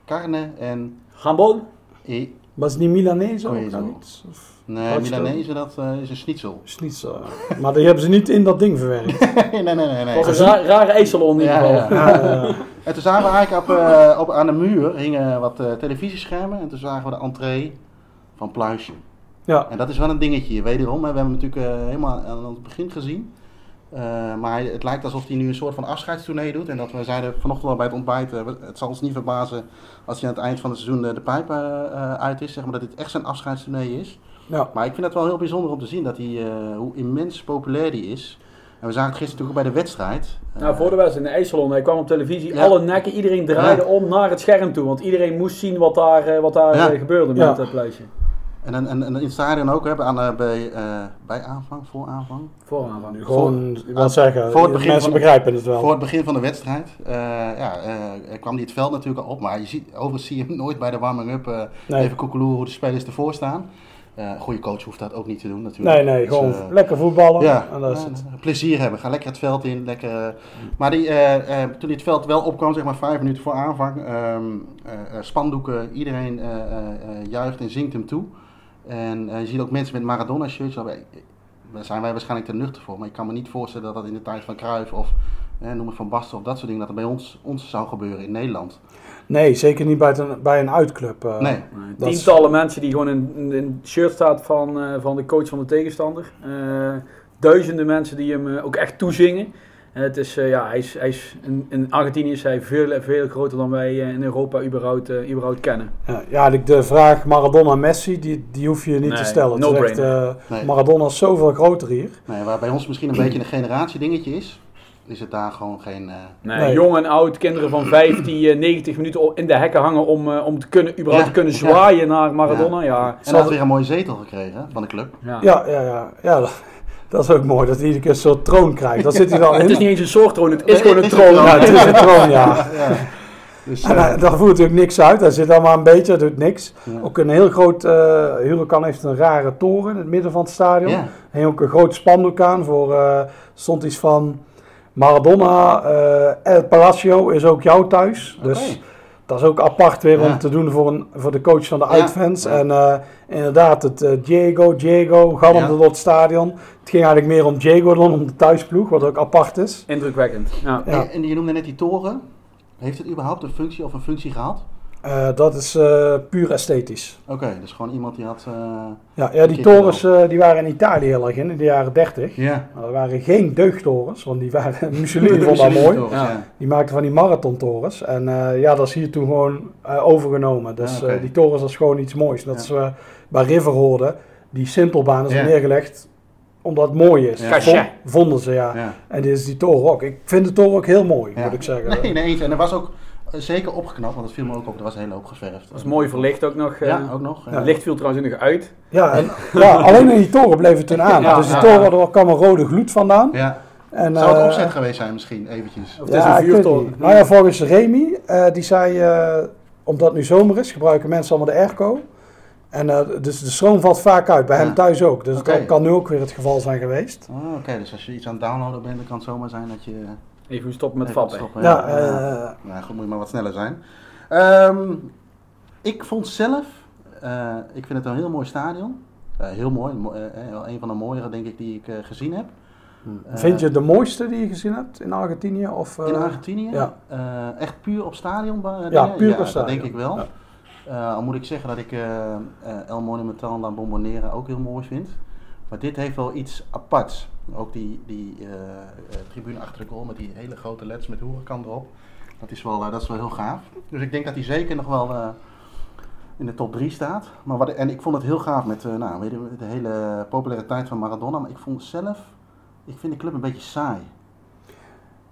carne en... Gambon? Was het niet Milanese ook iets? Of Nee, is dat? Milanese, dat eh, is een schnitzel. schnitzel? maar die hebben ze niet in dat ding verwerkt. nee, nee, nee, nee. nee. Was een ra- rare IJsselon in ieder Ja, geval. ja. Ja, En toen zagen we eigenlijk op, eh, op, aan de muur hingen wat eh, televisieschermen. En toen zagen we de entree van Pluisje. ja. En dat is wel een dingetje. Wederom, hè, we hebben hem natuurlijk helemaal aan het begin gezien. Eh, maar hij- het lijkt alsof hij nu een soort van afscheidstournee doet. En dat we zeiden vanochtend al bij het ontbijt, eh, het zal ons niet verbazen als hij aan het eind van het seizoen eh, de pijp uit is. Zeg maar, dat dit echt zijn afscheidstournee is. ja. Maar ik vind het wel heel bijzonder om te zien dat hij, hoe immens populair die is. En we zagen het gisteren natuurlijk ook bij de wedstrijd. Nou, voor de wedstrijd in de IJsselon, hij kwam op televisie, Ja. alle nekken, iedereen draaide om naar het scherm toe. Want iedereen moest zien wat daar, wat daar gebeurde met dat pleitje. En, en, en in het stadion ook, hè, aan, eh, bij, eh, bij aanvang, voor aanvang. Voor aanvang. Gewoon, ik wil zeggen, voor het begin mensen van- begrijpen het wel. Voor het begin van de wedstrijd eh, ja, eh, kwam hij het veld natuurlijk al op. Maar je ziet, overigens zie je hem nooit bij de warming-up eh, Nee. even koekeloeren hoe de spelers ervoor staan. Eh, een goede coach hoeft dat ook niet te doen natuurlijk. Nee, nee, Dus, gewoon lekker voetballen. ja, en dat is ja, het. plezier hebben. Ga lekker het veld in. Lekker, maar die, eh, eh, toen hij het veld wel opkwam, zeg maar vijf minuten voor aanvang, ehm, eh, eh, spandoeken, iedereen eh, eh, eh, juicht en zingt hem toe. En eh, je ziet ook mensen met Maradona-shirts. Wij- Daar zijn wij waarschijnlijk te nuchter voor. Maar ik kan me niet voorstellen dat dat in de tijd van Cruijff of eh, noem het Van Basten of dat soort dingen, dat er bij ons, ons zou gebeuren in Nederland. Nee, zeker niet bij, een, bij een uitclub. eh. Nee. Nee, Dat is- Tientallen mensen die gewoon in, in een shirt staat van, eh, van de coach van de tegenstander. Eh, duizenden mensen die hem eh, ook echt toezingen. En het is, eh, ja, hij is, hij is in, in Argentinië is hij veel, veel groter dan wij eh, in Europa überhaupt, eh, überhaupt kennen. Ja, ja, de- vraag Maradona-Messi, die, die hoef je niet Nee, te stellen. Is echt, eh, Nee. Maradona is zoveel groter hier. Nee, waar bij ons misschien een beetje een generatiedingetje is, is het daar gewoon geen... eh, Nee, Nee. Jong en oud, kinderen van vijf die eh, 90 minuten in de hekken hangen om, eh, om te kunnen, überhaupt Ja, te kunnen ja. zwaaien naar Maradona. Ja. En had weer een mooie zetel gekregen van de club. Ja. Ja, ja, ja. Dat, dat is ook mooi, dat hij iedere keer zo'n troon krijgt. Daar zit hij dan in. Het is niet eens een soort troon, het is gewoon een een troon. Ja, het is een troon, ja. ja. Dus, En eh, hij- daar voert natuurlijk niks uit. Hij zit allemaal een beetje, doet niks. ja. Ook een heel groot, eh Huracan heeft een rare toren in het midden van het stadion. Ja. En ook een groot spandoek aan voor, eh, stond iets van Maradona, eh, El Palacio is ook jouw thuis. Dus. Dat is ook apart weer Ja. om te doen voor, een, voor de coach van de Ja. uitfans. Ja. En eh, inderdaad, het eh, Diego, Diego, galmde Ja. door het stadion. Het ging eigenlijk meer om Diego dan om de thuisploeg, wat ook apart is. Indrukwekkend. Ja. Ja. En, en je noemde net die toren. Heeft het überhaupt een functie of een functie gehad? Eh, dat is eh, puur esthetisch. Oké, dus gewoon iemand die had... eh, Ja, ja die torens eh, die waren in Italië heel erg in, in de jaren 30. Ja. Nou, dat waren geen deugdtorens, want die waren... Mussolini vond dat mooi. Ja. Die maakten van die marathontorens. En eh, ja, dat is hier toen gewoon eh, overgenomen. Dus Ah, eh, die torens is gewoon iets moois. Dat Ja. is eh, bij Riverhoorde, die simpelbaan is neergelegd omdat het mooi is. Ja. Vond- vonden ze, ja. Ja. En dit is die toren ook. Ik vind de toren ook heel mooi, Ja. moet ik zeggen. Nee, nee. En er was ook zeker opgeknapt, want dat viel me ook op. Er was een hele hoop geverfd. Dat is mooi verlicht ook nog. eh. Ja, ook nog. Het licht viel trouwens nog uit. Ja, en, ja, alleen in die toren bleef het toen aan. Ja, dus die ja, toren, ja. daar kwam een rode gloed vandaan. Ja. En, Zou het eh, opzet geweest zijn misschien, eventjes? Of het is ja, een ik weet vuurtoren. niet. Nou ja, volgens Remy, eh, die zei, eh, omdat het nu zomer is, gebruiken mensen allemaal de airco. En eh, dus de stroom valt vaak uit, bij Ja. hem thuis ook. Dus dat kan nu ook weer het geval zijn geweest. Oh, Oké, dus als je iets aan het downloaden bent, dan kan het zomaar zijn dat je... Even stoppen met stoppen. Ja, Ja, eh, Nou goed, moet je maar wat sneller zijn. Ehm, ik vond zelf, eh, ik vind het een heel mooi stadion. Heel mooi, mo- een van de mooiere denk ik die ik eh, gezien heb. Eh, Vind je het de mooiste die je gezien hebt in Argentinië? Of, eh, In Argentinië? ja. Eh, echt puur op stadion? Ja, puur op Dat stadion. denk ik wel. Ja. Eh, al moet ik zeggen dat ik El Monumental La Bombonera ook heel mooi vind. Maar dit heeft wel iets aparts. Ook die, die eh, eh, tribune achter de goal met die hele grote leds met hoerenkant erop. Dat is, wel, eh, dat is wel heel gaaf. Dus ik denk dat hij zeker nog wel in de top 3 staat. Maar wat, en ik vond het heel gaaf met nou, weet je, de hele populariteit van Maradona. Maar ik vond zelf, ik vind de club een beetje saai.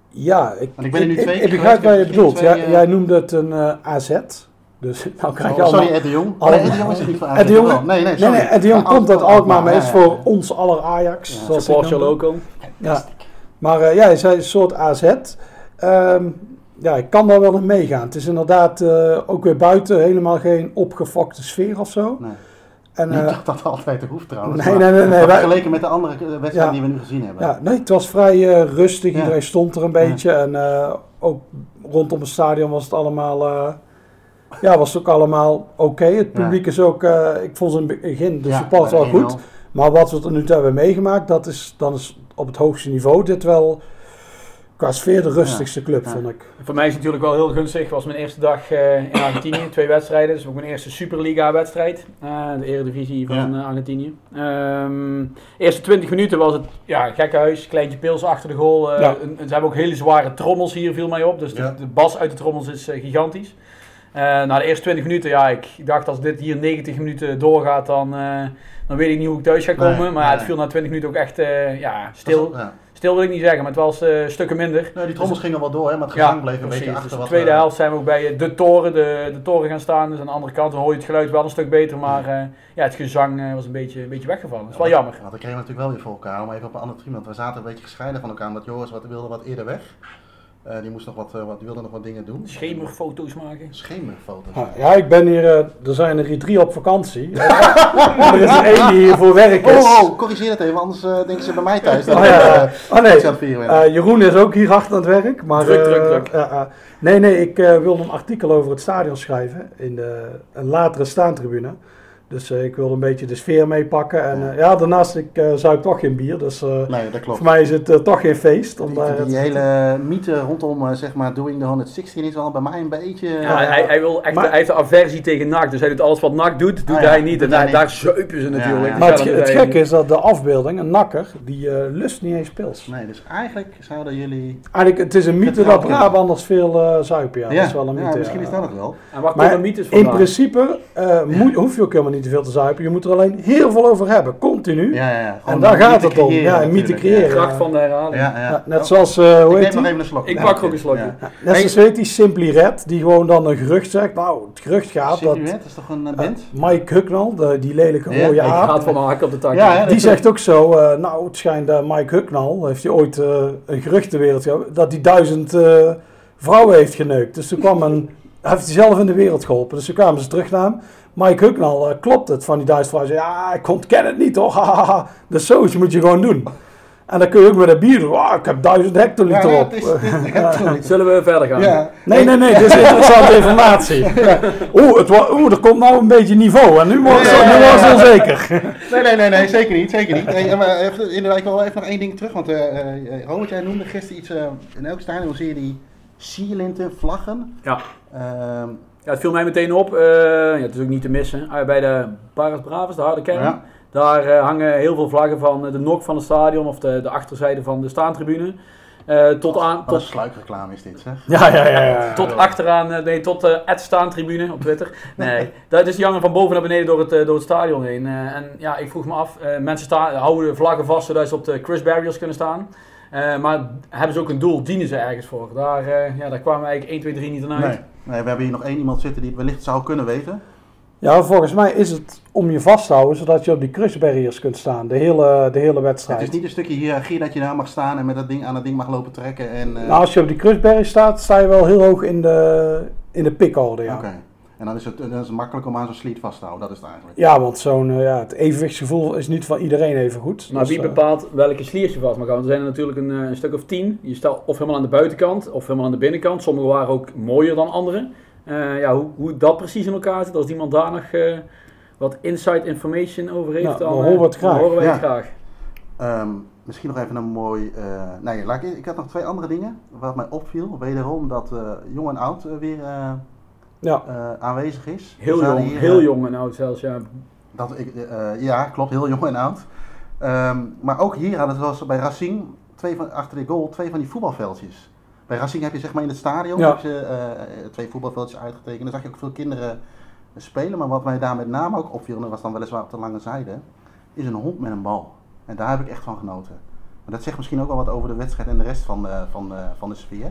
Ja, ik, Want ik ben er nu ik, twee ik, begrijp wat je bedoelt. twee, Jij, jij noemde het een AZ. Dus nou krijg je Oh, allemaal... sorry, Ed de Jong. Oh, allemaal- nee, Ed de Jong is niet van Ed de Jong, Nee, nee, nee, sorry. nee, Ed de Jong Ah, komt uit Alkmaar, Alkmaar, maar is ja, voor ja. ons aller Ajax. Ja, zoals noemde. loco. Ja. Maar eh, ja, hij zei een soort AZ. Ehm, ja, ik kan daar wel in meegaan. Het is inderdaad eh, ook weer buiten helemaal geen opgefokte sfeer of zo. Nee. En, Niet eh, dat dat altijd hoeft trouwens. Nee, nee, nee, nee, wij- Vergeleken met de andere wedstrijden Ja. die we nu gezien hebben. ja, nee, het was vrij eh, rustig. Ja. Iedereen stond er een beetje. En eh, ook rondom het stadion was het allemaal... ja, was ook allemaal oké. Het Ja. publiek is ook... eh, ik vond ze in het begin de Ja, support wel goed. 1-0. Maar wat we tot nu toe hebben meegemaakt, dat is, dan is op het hoogste niveau dit wel qua sfeer de rustigste club, Ja. vond ik. Voor mij is het natuurlijk wel heel gunstig. Het was mijn eerste dag eh, in Argentinië. Twee wedstrijden. Dus ook mijn eerste Superliga wedstrijd. Eh, de eredivisie van Ja. Argentinië. Ehm, eerste 20 minuten was het ja, gekkenhuis. Kleintje pils achter de goal. Eh, Ja. een- ze hebben ook hele zware trommels hier, viel mij op. Dus de, Ja. de bas uit de trommels is gigantisch. Eh, na de eerste 20 minuten, ja, ik dacht als dit hier 90 minuten doorgaat, dan, eh, dan weet ik niet hoe ik thuis ga komen. Nee, maar het viel na 20 minuten ook echt eh, ja, stil. Ja. Stil wil ik niet zeggen, maar het was stukken minder. Nee, die trommels gingen wel door, hè, maar het Ja, gezang bleef een precies. beetje Dus achter de wat... tweede helft zijn we ook bij de toren, de, de toren gaan staan. Dus aan de andere kant hoor je het geluid wel een stuk beter. Maar ja, het gezang was een beetje, een beetje weggevallen. Dat is wel jammer. Want we kregen natuurlijk wel weer voor elkaar, om even op een andere tribune. Want we zaten een beetje gescheiden van elkaar, omdat Joris wat, wilde wat eerder weg. Eh, die moest nog wat, eh, wat, die wilde nog wat dingen doen. Schemerfoto's maken. Schemerfoto's. Ja, ja, ik ben hier, eh, er zijn er hier drie op vakantie. er is er één die hier voor werk is. Oh, oh, corrigeer het even, anders eh, denken ze bij mij thuis. Dat Oh, ik, ja, eh, Oh nee, iets aan het vieren ben. Eh, Jeroen is ook hier achter aan het werk. Maar, Druk, druk, eh, druk. ja, ja. nee, nee, ik eh, wilde een artikel over het stadion schrijven in de, een latere staantribune. Dus eh, ik wilde een beetje de sfeer meepakken. En eh, ja, daarnaast ik, eh zuip toch geen bier. Dus eh, nee, dat klopt. voor mij is het toch geen feest. Om daar Die, het- die hele mythe rondom, eh, zeg maar, doing the 116 is wel bij mij een beetje... Ja, hij, hij, wil echt, maar- hij heeft een aversie tegen NAC. Dus hij doet alles wat NAC doet, doet Ah, ja, hij niet. En hij daar, zuipen ze natuurlijk. ja. Maar het, gekke is dat de afbeelding, een nakker, die eh, lust niet eens pils. Nee, dus eigenlijk zouden jullie... Eigenlijk, het is een mythe dat. Brabanders veel eh zuipen. Ja, dat is wel een mythe. misschien is dat het wel. niet. En waar Maar komen mythes In principe eh, moet, hoef je ook helemaal niet te veel te zuipen. Je moet er alleen heel veel over hebben, continu. Ja, ja, ja. en daar gaat het om. Ja, een mythe creëren. Kracht van de herhaling. Ja, ja. Ja, net Oh, zoals, eh, hoe Ik heet neem nog even een slok. Ik Ja, pak ook een slokje. Ja. Ja, net zoals weet die Simply Red, die gewoon dan een gerucht zegt. Nou, het gerucht gaat dat Silhouette is toch een eh, eh, band? Mike Hucknall, de, die lelijke Ja, rode aap, gaat van mijn hak op de tak. Ja, die zegt ook zo, eh, nou het schijnt dat Mike Hucknall, heeft hij ooit eh, een gerucht de wereld gehad, dat hij duizend eh, vrouwen heeft geneukt. Dus toen kwam een, hij heeft hij zelf in de wereld geholpen. Dus toen kwamen ze terug naar hem. Mike Hucknall, eh, klopt het van die vrouwen? Zei, ja, ik ontken het niet hoor. hahaha. dus zoiets moet je gewoon doen. En dan kun je ook met een bier doen. Ah, ik heb duizend hectoliter Ja, op. het het ja. Zullen we verder gaan? Ja. Nee, nee, nee, dit is interessante informatie. Oeh, het oeh, er komt nou een beetje niveau en nu wordt ja. onzeker. Nee, nee, nee, nee, zeker niet, zeker niet. Hey, maar even, inderdaad, ik wil wel even nog één ding terug, want eh eh, Robert, jij noemde gisteren iets, eh, in elk stadion zie je die sierlinten, vlaggen. Ja. Ehm, Ja, het viel mij meteen op. eh, ja, het is ook niet te missen. Ah, bij de Paras Bravos, de harde kern. Ja. Daar eh, hangen heel veel vlaggen van eh, de nok van het stadion of de, de achterzijde van de staantribune. Eh, tot aan, tot, sluikreclame is dit, zeg. Ja, ja, ja. ja. tot achteraan, eh, nee, tot eh het staantribune op Twitter. Nee, dat is die hangen van boven naar beneden door het, eh, door het stadion heen. Eh, en ja, ik vroeg me af, eh, mensen staan, houden de vlaggen vast zodat ze op de Chris Barriers kunnen staan. Eh, maar hebben ze ook een doel? Dienen ze ergens voor? Daar, eh, ja, daar kwamen we eigenlijk 1, 2, 3 niet aan uit. Nee. nee, we hebben hier nog één iemand zitten die het wellicht zou kunnen weten. Ja, volgens mij is het om je vast te houden, zodat je op die crushbarriers kunt staan, de hele, de hele wedstrijd. Het is niet een stukje hiërarchie dat je daar mag staan en met dat ding aan dat ding mag lopen trekken. En, eh, Nou, als je op die crushbarriers staat, sta je wel heel hoog in de, in de pickorde, ja. Oké. En dan is, het, dan is het makkelijk om aan zo'n sliet vast te houden, dat is het eigenlijk. Ja, want zo'n, eh, ja, het evenwichtsgevoel is niet van iedereen even goed. Maar Dus, wie eh, bepaalt welke sliers je vast mag houden? Er zijn er natuurlijk een, eh, een stuk of tien. Je staat of helemaal aan de buitenkant of helemaal aan de binnenkant. Sommige waren ook mooier dan andere. Eh, ja, hoe, hoe dat precies in elkaar zit, als iemand daar nog eh, wat inside information over heeft, Nou, dan, dan horen we het graag. horen wij het Ja. graag. Ehm, misschien nog even een mooi. eh nee, laat ik, ik had nog twee andere dingen. Wat mij opviel, wederom dat jong en oud weer eh, Ja, eh, aanwezig is. Heel We jong, hier, heel eh, jong en oud zelfs, ja. Dat ik, eh, ja, klopt, heel jong en oud. Ehm, maar ook hier hadden ze zoals bij Racing, twee van, achter de goal, twee van die voetbalveldjes. Bij Racing heb je zeg maar in het stadion Ja. heb je, eh, twee voetbalveldjes uitgetekend. Dan zag je ook veel kinderen spelen. Maar wat mij daar met name ook opviel, en dat was dan weliswaar op de lange zijde, is een hond met een bal. En daar heb ik echt van genoten. Maar dat zegt misschien ook wel wat over de wedstrijd en de rest van de, van de, van de sfeer.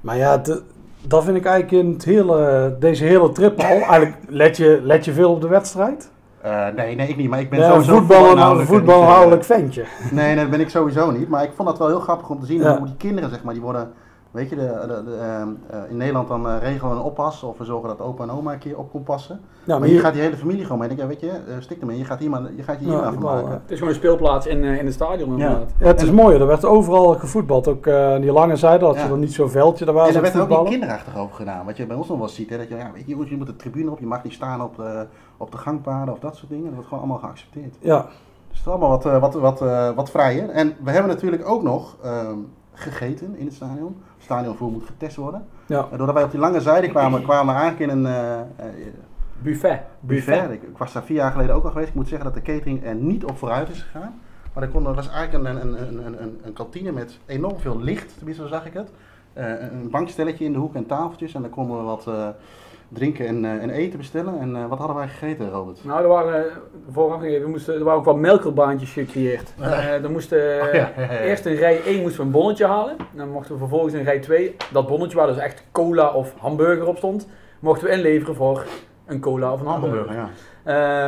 maar ja, de- dat vind ik eigenlijk in het hele, deze hele trip al. Eigenlijk let je, let je veel op de wedstrijd. Eh, nee, nee, ik niet. Maar ik ben Ja, sowieso voetbal, een voetbalinhoudelijk eh, ventje. Nee, nee, dat ben ik sowieso niet. Maar ik vond dat wel heel grappig om te zien Ja. hoe die kinderen, zeg maar, die worden... Weet je, de, de, de, ehm, eh, in Nederland dan eh, regelen we een oppas of we zorgen dat opa en oma een keer op kon passen. Maar maar hier hier, gaat die hele familie gewoon mee. Ik denk, ja, weet je, eh, stik ermee, je gaat hier maar, je gaat je hier maar van maken. ja. Het is gewoon een speelplaats in, eh, in het stadion inderdaad. ja, het is mooi. Er werd overal gevoetbald. Ook eh, aan die lange zijde had je Ja. dan niet zo'n veldje. Daar waren En er werd er ook niet kinderachtig over gedaan. Wat je bij ons nog wel ziet, hè, dat je, ja, weet je, jongens, je moet de tribune op, je mag niet staan op de, op de gangpaden of dat soort dingen. Dat wordt gewoon allemaal geaccepteerd. Ja, Dus het is allemaal wat, wat, wat, eh, wat vrijer. En we hebben natuurlijk ook nog ehm, gegeten in het stadion. Het stadionvoer moet getest worden. ja. Doordat wij op die lange zijde kwamen, kwamen we eigenlijk in een eh, eh, Buffet. buffet. Ik, ik was daar vier jaar geleden ook al geweest. Ik moet zeggen dat de catering er niet op vooruit is gegaan. Maar er, kon, er was eigenlijk een, een, een, een, een, een kantine met enorm veel licht, tenminste zo zag ik het. Eh, een bankstelletje in de hoek en tafeltjes. En daar konden we wat drinken en, eh, en eten bestellen. En eh, wat hadden wij gegeten, Robert? Nou, er waren, eh, we moesten, er waren ook wat melkerbaantjes gecreëerd. Er moesten, Oh, ja, ja, ja. Eerst in rij 1 moesten we een bonnetje halen. Dan mochten we vervolgens in rij 2, dat bonnetje waar dus echt cola of hamburger op stond, mochten we inleveren voor een cola of een hamburger. ja.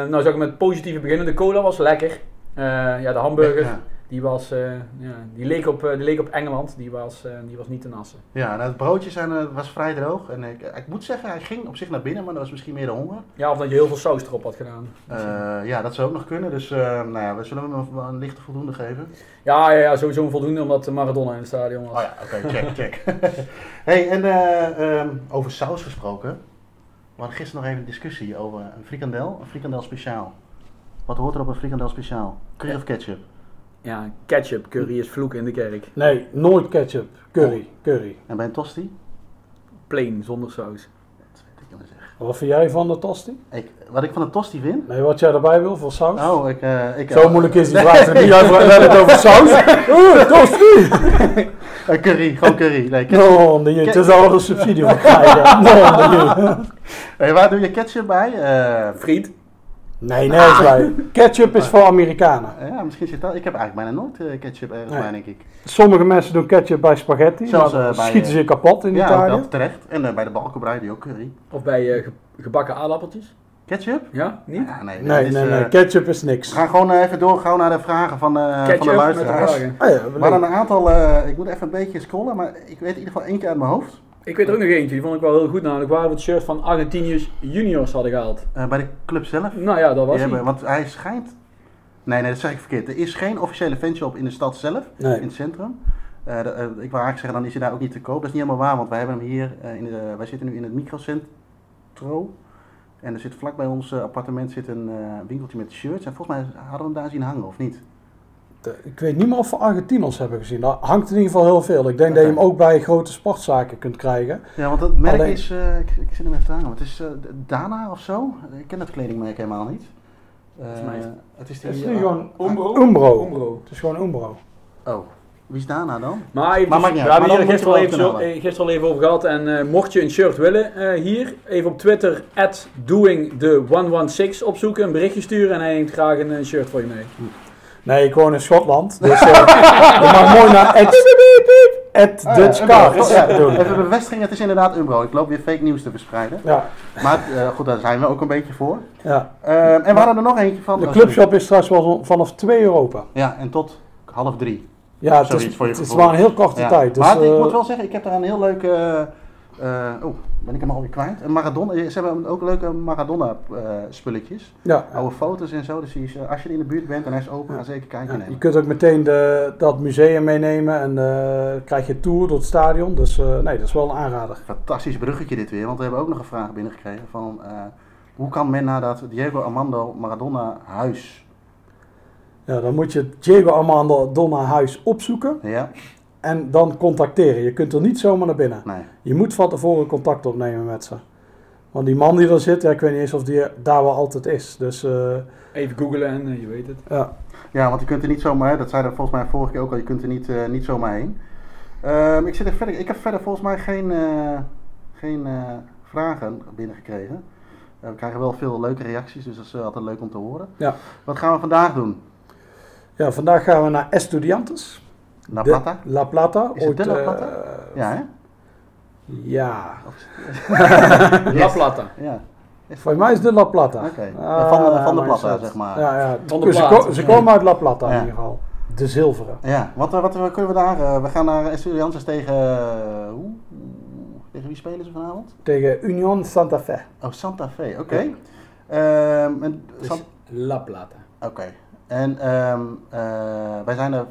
Nou, zou ik met positieve beginnen. De cola was lekker. Ja, de hamburger, Ja. Die, was, eh, ja, die, leek op, eh, die leek op Engeland. Die was, eh, die was niet te nassen. Ja, nou, het broodje zijn, was vrij droog. En ik, ik moet zeggen, hij ging op zich naar binnen, maar dat was misschien meer de honger. Ja, of dat je heel veel saus erop had gedaan. Ja, dat zou ook nog kunnen. Dus nou ja, we zullen hem een, lichte voldoende geven. Ja, ja, ja, sowieso een voldoende omdat Maradona in het stadion was. Oh ja, oké, check, check. hey, en eh, ehm, over saus gesproken. We hadden gisteren nog even een discussie over een frikandel, een frikandel speciaal. Wat hoort er op een frikandel speciaal? Curry of ketchup? Ja, ketchup, curry is vloeken in de kerk. Nee, nooit ketchup. Curry, curry. En bij een tosti? Plain, zonder saus. Dat weet ik niet zeggen. Wat vind jij van de tosti? Ik, wat ik van een tosti vind? Nee, wat jij erbij wil voor saus? Oh, ik... eh, ik Zo moeilijk is die vraag niet. Jij vraagt net over saus. Oeh, tosti! Eh, curry, gewoon curry. Nee, ketchup. No, nee, het is al een subsidie voor krijgen. No, nee. Hey, waar doe je ketchup bij? Eh, Friet. Nee, nergens bij. Ketchup is voor Amerikanen. ja, misschien zit dat... Ik heb eigenlijk bijna nooit eh, ketchup ergens Nee. bij, denk ik. Sommige mensen doen ketchup bij spaghetti. Zelfs, maar dan eh, bij, schieten eh, ze je kapot in ja, ook Italië. dat terecht. En eh, bij de balkenbrei die ook curry. Of bij eh, ge- gebakken aardappeltjes. Ketchup? Ja, niet? Ja, nee, Nee, nee, is, nee. eh, Ketchup is We niks. gaan gewoon eh, even doorgaan naar de vragen van, eh, van de Ketchup met de luisteraars. vragen. Ah, ja, We hadden een aantal, eh, ik moet even een beetje scrollen, maar ik weet in ieder geval eentje uit mijn hoofd. Ik weet er ook nog eentje, die vond ik wel heel goed namelijk. Waar we het shirt van Argentinius Juniors hadden gehaald. Eh, bij de club zelf. Nou ja, dat was hij. hebben, want hij schijnt... Nee, nee, dat zeg ik verkeerd. Er is geen officiële fanshop in de stad zelf, in het centrum. Eh, de- eh, ik wou eigenlijk zeggen, dan is hij daar ook niet te koop. Dat is niet helemaal waar, want wij hebben hem hier, eh, in de, wij zitten nu in het microcentro. En er zit vlak bij ons appartement zit een eh, winkeltje met shirts. En volgens mij hadden we hem daar zien hangen, of niet? De- ik weet niet meer of we Argentinos hebben gezien. Daar hangt in ieder geval heel veel. Ik denk dat je hem ook bij grote sportzaken kunt krijgen. Ja, want het merk Alleen- is, eh, ik, ik zit hem even te hangen, het is eh, Dana of zo. Ik ken het kledingmerk helemaal niet. Eh, mij is- het is Het is die, nu gewoon Umbro? Umbro. Umbro. Het is gewoon Umbro. Oh, wie is Dana dan? Maar, even, Maar maakt niet we hebben hier gisteren al, even, wel zo- kunnen gisteren al even over gehad. En eh, mocht je een shirt willen eh, hier, even op Twitter, at doingthe116 opzoeken, een berichtje sturen en hij neemt graag een, shirt voor je mee. Nee, ik woon in Schotland. Dus eh, je mag mooi naar Ed, Ed Ah, Dutch ja. Ja, doen. Even bevestiging, het is inderdaad Umbro. Ik loop weer fake nieuws te verspreiden. Ja, Maar eh, goed, daar zijn we ook een beetje voor. ja. Eh, en we hadden er nog eentje van. De clubshop is straks wel vanaf 2 euro open. Ja, en tot half drie. Ja, het Zoiets is, voor je het is maar een heel korte Ja. tijd. Dus, maar ik eh, moet wel zeggen, ik heb daar een heel leuke... eh, eh, oh, ben ik hem alweer kwijt? Maradona. Ze hebben ook leuke Maradona eh, spulletjes. ja, Oude foto's en zo. Dus die is, eh, als je in de buurt bent en hij is open, ga zeker kijken Ja, je kunt ook meteen de, dat museum meenemen en eh, krijg je een tour door het stadion. Dus eh, nee, dat is wel een aanrader. Fantastisch bruggetje dit weer, want we hebben ook nog een vraag binnengekregen van... eh, hoe kan men naar dat Diego Armando Maradona huis... Ja, dan moet je het Diego Armando Donna huis opzoeken Ja? En dan contacteren. Je kunt er niet zomaar naar binnen. Nee. Je moet van tevoren contact opnemen met ze. Want die man die er zit, ja, ik weet niet eens of die daar wel altijd is. Dus eh, Even googlen en eh, je weet het. ja. Ja, want je kunt er niet zomaar, dat zei er volgens mij vorige keer ook al, je kunt er niet, eh, niet zomaar heen. Ehm, ik, zit er verder, ik heb verder volgens mij geen, eh, geen eh, vragen binnengekregen. We krijgen wel veel leuke reacties, dus dat is altijd leuk om te horen. Ja. Wat gaan we vandaag doen? ja, vandaag gaan we naar Estudiantes. La De- Plata? La Plata. Is het de La eh, Plata? Ja, hè? ja. La Plata. Ja. Volgens mij is de La Plata. Oké. Ah, van, de- van de Plata, zeg maar. Ja, ja. Van de ze, ko- ze komen uit La Plata Ja. in ieder geval. De zilveren. Ja, wat, wat, wat kunnen we daar? eh, we gaan naar Estudiantes tegen... eh, hoe? Tegen wie spelen ze vanavond? Tegen Union Santa Fe. Oh, Santa Fe, oké. Ehm, en Dus San- La Plata. Oké. En ehm, eh, wij zijn er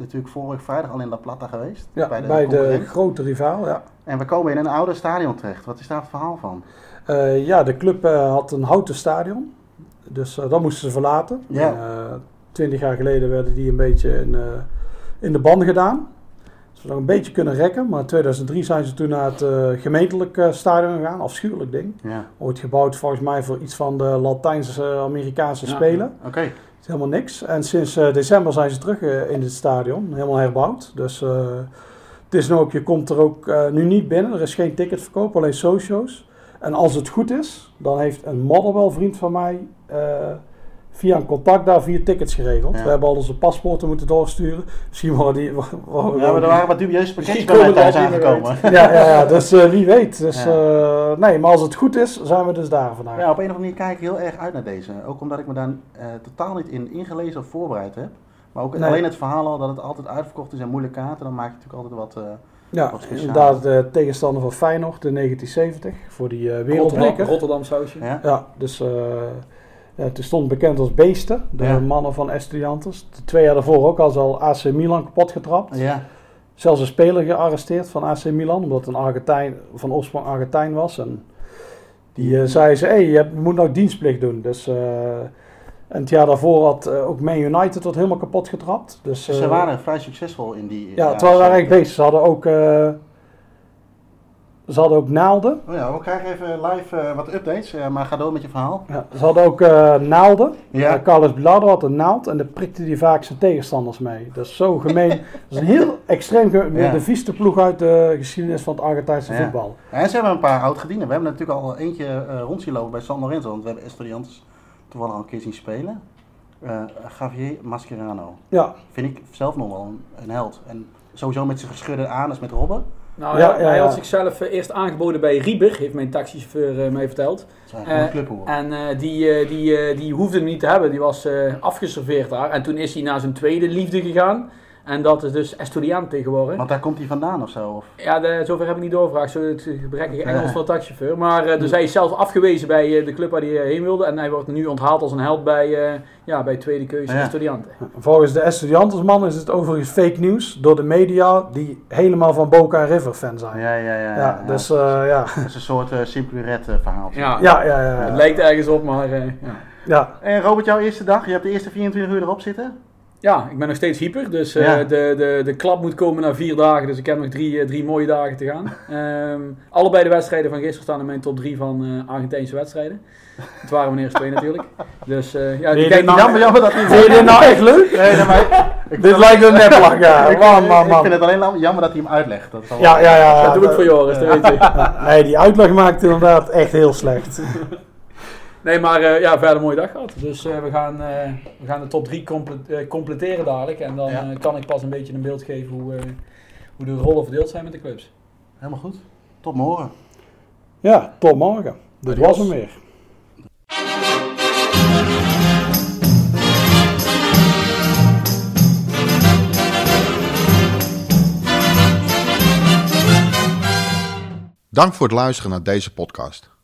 natuurlijk vorige vrijdag al in La Plata geweest. Ja, bij de, concurrent. grote rivaal. Ja. En we komen in een oude stadion terecht. Wat is daar het verhaal van? Eh, ja, de club eh, had een houten stadion. Dus eh, dat moesten ze verlaten. Ja. Twintig jaar geleden werden die een beetje in, in de ban gedaan. Ze nog een beetje kunnen rekken. Maar in 2003 zijn ze toen naar het gemeentelijk stadion gegaan. Afschuwelijk ding. Ja. Ooit gebouwd volgens mij voor iets van de Latijnse-Amerikaanse Ja. Spelen. Oké. Het is helemaal niks. En sinds eh, december zijn ze terug eh, in het stadion. Helemaal herbouwd. Dus eh, het is nu ook, je komt er ook nu niet binnen. Er is geen ticketverkoop, alleen socio's. En als het goed is, dan heeft een Motherwell vriend van mij via een contact daar vier tickets geregeld. Ja. We hebben al onze paspoorten moeten doorsturen. Misschien worden die... wa- wa- Ja, maar er waren wat dubieuze pakketjes Misschien bij mij komen we thuis aangekomen. ja, ja, ja, dus eh, wie weet. Dus, Ja. eh, nee, maar als het goed is, zijn we dus daar vandaag. Ja, op een of andere manier kijk ik heel erg uit naar deze. Ook omdat ik me daar eh, totaal niet in ingelezen of voorbereid heb. Maar ook Nee. alleen het verhaal al dat het altijd uitverkocht is en moeilijk kaarten, dan maak je natuurlijk altijd wat... eh, Ja, inderdaad de tegenstander van Feyenoord in 1970 voor die Rotterdam, wereldbeker. Rotterdam sausje. ja? Ja, dus eh ja, het stond bekend als beesten, de Ja. mannen van Estudiantes. De twee jaar daarvoor ook al al AC Milan kapot getrapt. Ja. Zelfs een speler gearresteerd van AC Milan, omdat een Argentijn van oorsprong Argentijn was. En die eh, zei ze, hey, je moet nou dienstplicht doen. Dus, eh, en het jaar daarvoor had eh, ook Man United wat helemaal kapot getrapt. Dus, Dus ze eh, waren vrij succesvol in die... Ja, terwijl we eigenlijk bezig. Ze hadden ook, eh, ze hadden ook naalden. Oh ja, we krijgen even live eh, wat updates, eh, maar ga door met je verhaal. Ja, ze hadden ook eh, naalden. Ja. Carlos Bilardo had een naald en daar prikte hij vaak zijn tegenstanders mee. Dat is zo gemeen. dat is een heel extreem, Ja. de vieste ploeg uit de geschiedenis van het Argentijnse Ja. voetbal. En ze hebben een paar oud-gedienden. We hebben natuurlijk al eentje rond zien lopen bij San Lorenzo, want we hebben Estudiantes toevallig al een keer zien spelen. Javier Mascherano. Ja, Vind ik zelf nog wel een, een held. En sowieso met zijn geschudde anus met Robben. Nou, Ja, hij, ja, hij ja. had zichzelf eh, eerst aangeboden bij Rieber, heeft mijn taxichauffeur eh, mij verteld. Een clubhoer. En eh, die, eh, die, eh, die hoefde hem niet te hebben, die was eh, afgeserveerd daar. En toen is hij naar zijn tweede liefde gegaan. En dat is dus Estudiante geworden. Want daar komt hij vandaan of zo? Of? Ja, de, zover heb ik niet doorgevraagd, zo het gebrekkige Engels van de taxichauffeur. Maar eh, dus hij is zelf afgewezen bij eh, de club waar hij eh, heen wilde. En hij wordt nu onthaald als een held bij, eh, ja, bij tweede keuze Ja. Estudiante. volgens de Estudiantesman is het overigens fake nieuws door de media die helemaal van Boca River fan zijn. Ja, ja, ja. Ja, ja, dus eh, ja. Dat is een soort uh, verhaal. Ja, Ja, ja, ja. het lijkt ergens op, maar eh, ja. ja. En Robert, jouw eerste dag, je hebt de eerste 24 uur erop zitten. Ja, ik ben nog steeds hyper. Dus uh, Ja. de, de, de klap moet komen na vier dagen. Dus ik heb nog drie, eh, drie mooie dagen te gaan. Ehm, allebei de wedstrijden van gisteren staan in mijn top drie van eh Argentijnse wedstrijden. Het waren meneer twee natuurlijk. Dus eh, ja, Nee, kijk nou- Jammer, jammer dat niet. Vind je dit nou echt leuk? Nee, nee, maar ik, Dit lijkt een neplach, ja. ik, Man, vind- man, ik vind het alleen jammer dat hij hem uitlegt. Dat wel- Ja, ja, ja. dat doe ik voor Joris, dat weet. Ja, Nee, die uitleg maakt inderdaad echt heel slecht. Nee, maar eh, ja, verder een mooie dag gehad. Dus eh, we, gaan, eh, we gaan de top 3 completeren dadelijk. En dan Ja. eh, kan ik pas een beetje een beeld geven hoe, eh, hoe de rollen verdeeld zijn met de clubs. Helemaal goed. Tot morgen. Ja, tot morgen. Dit was hem weer. Dank voor het luisteren naar deze podcast.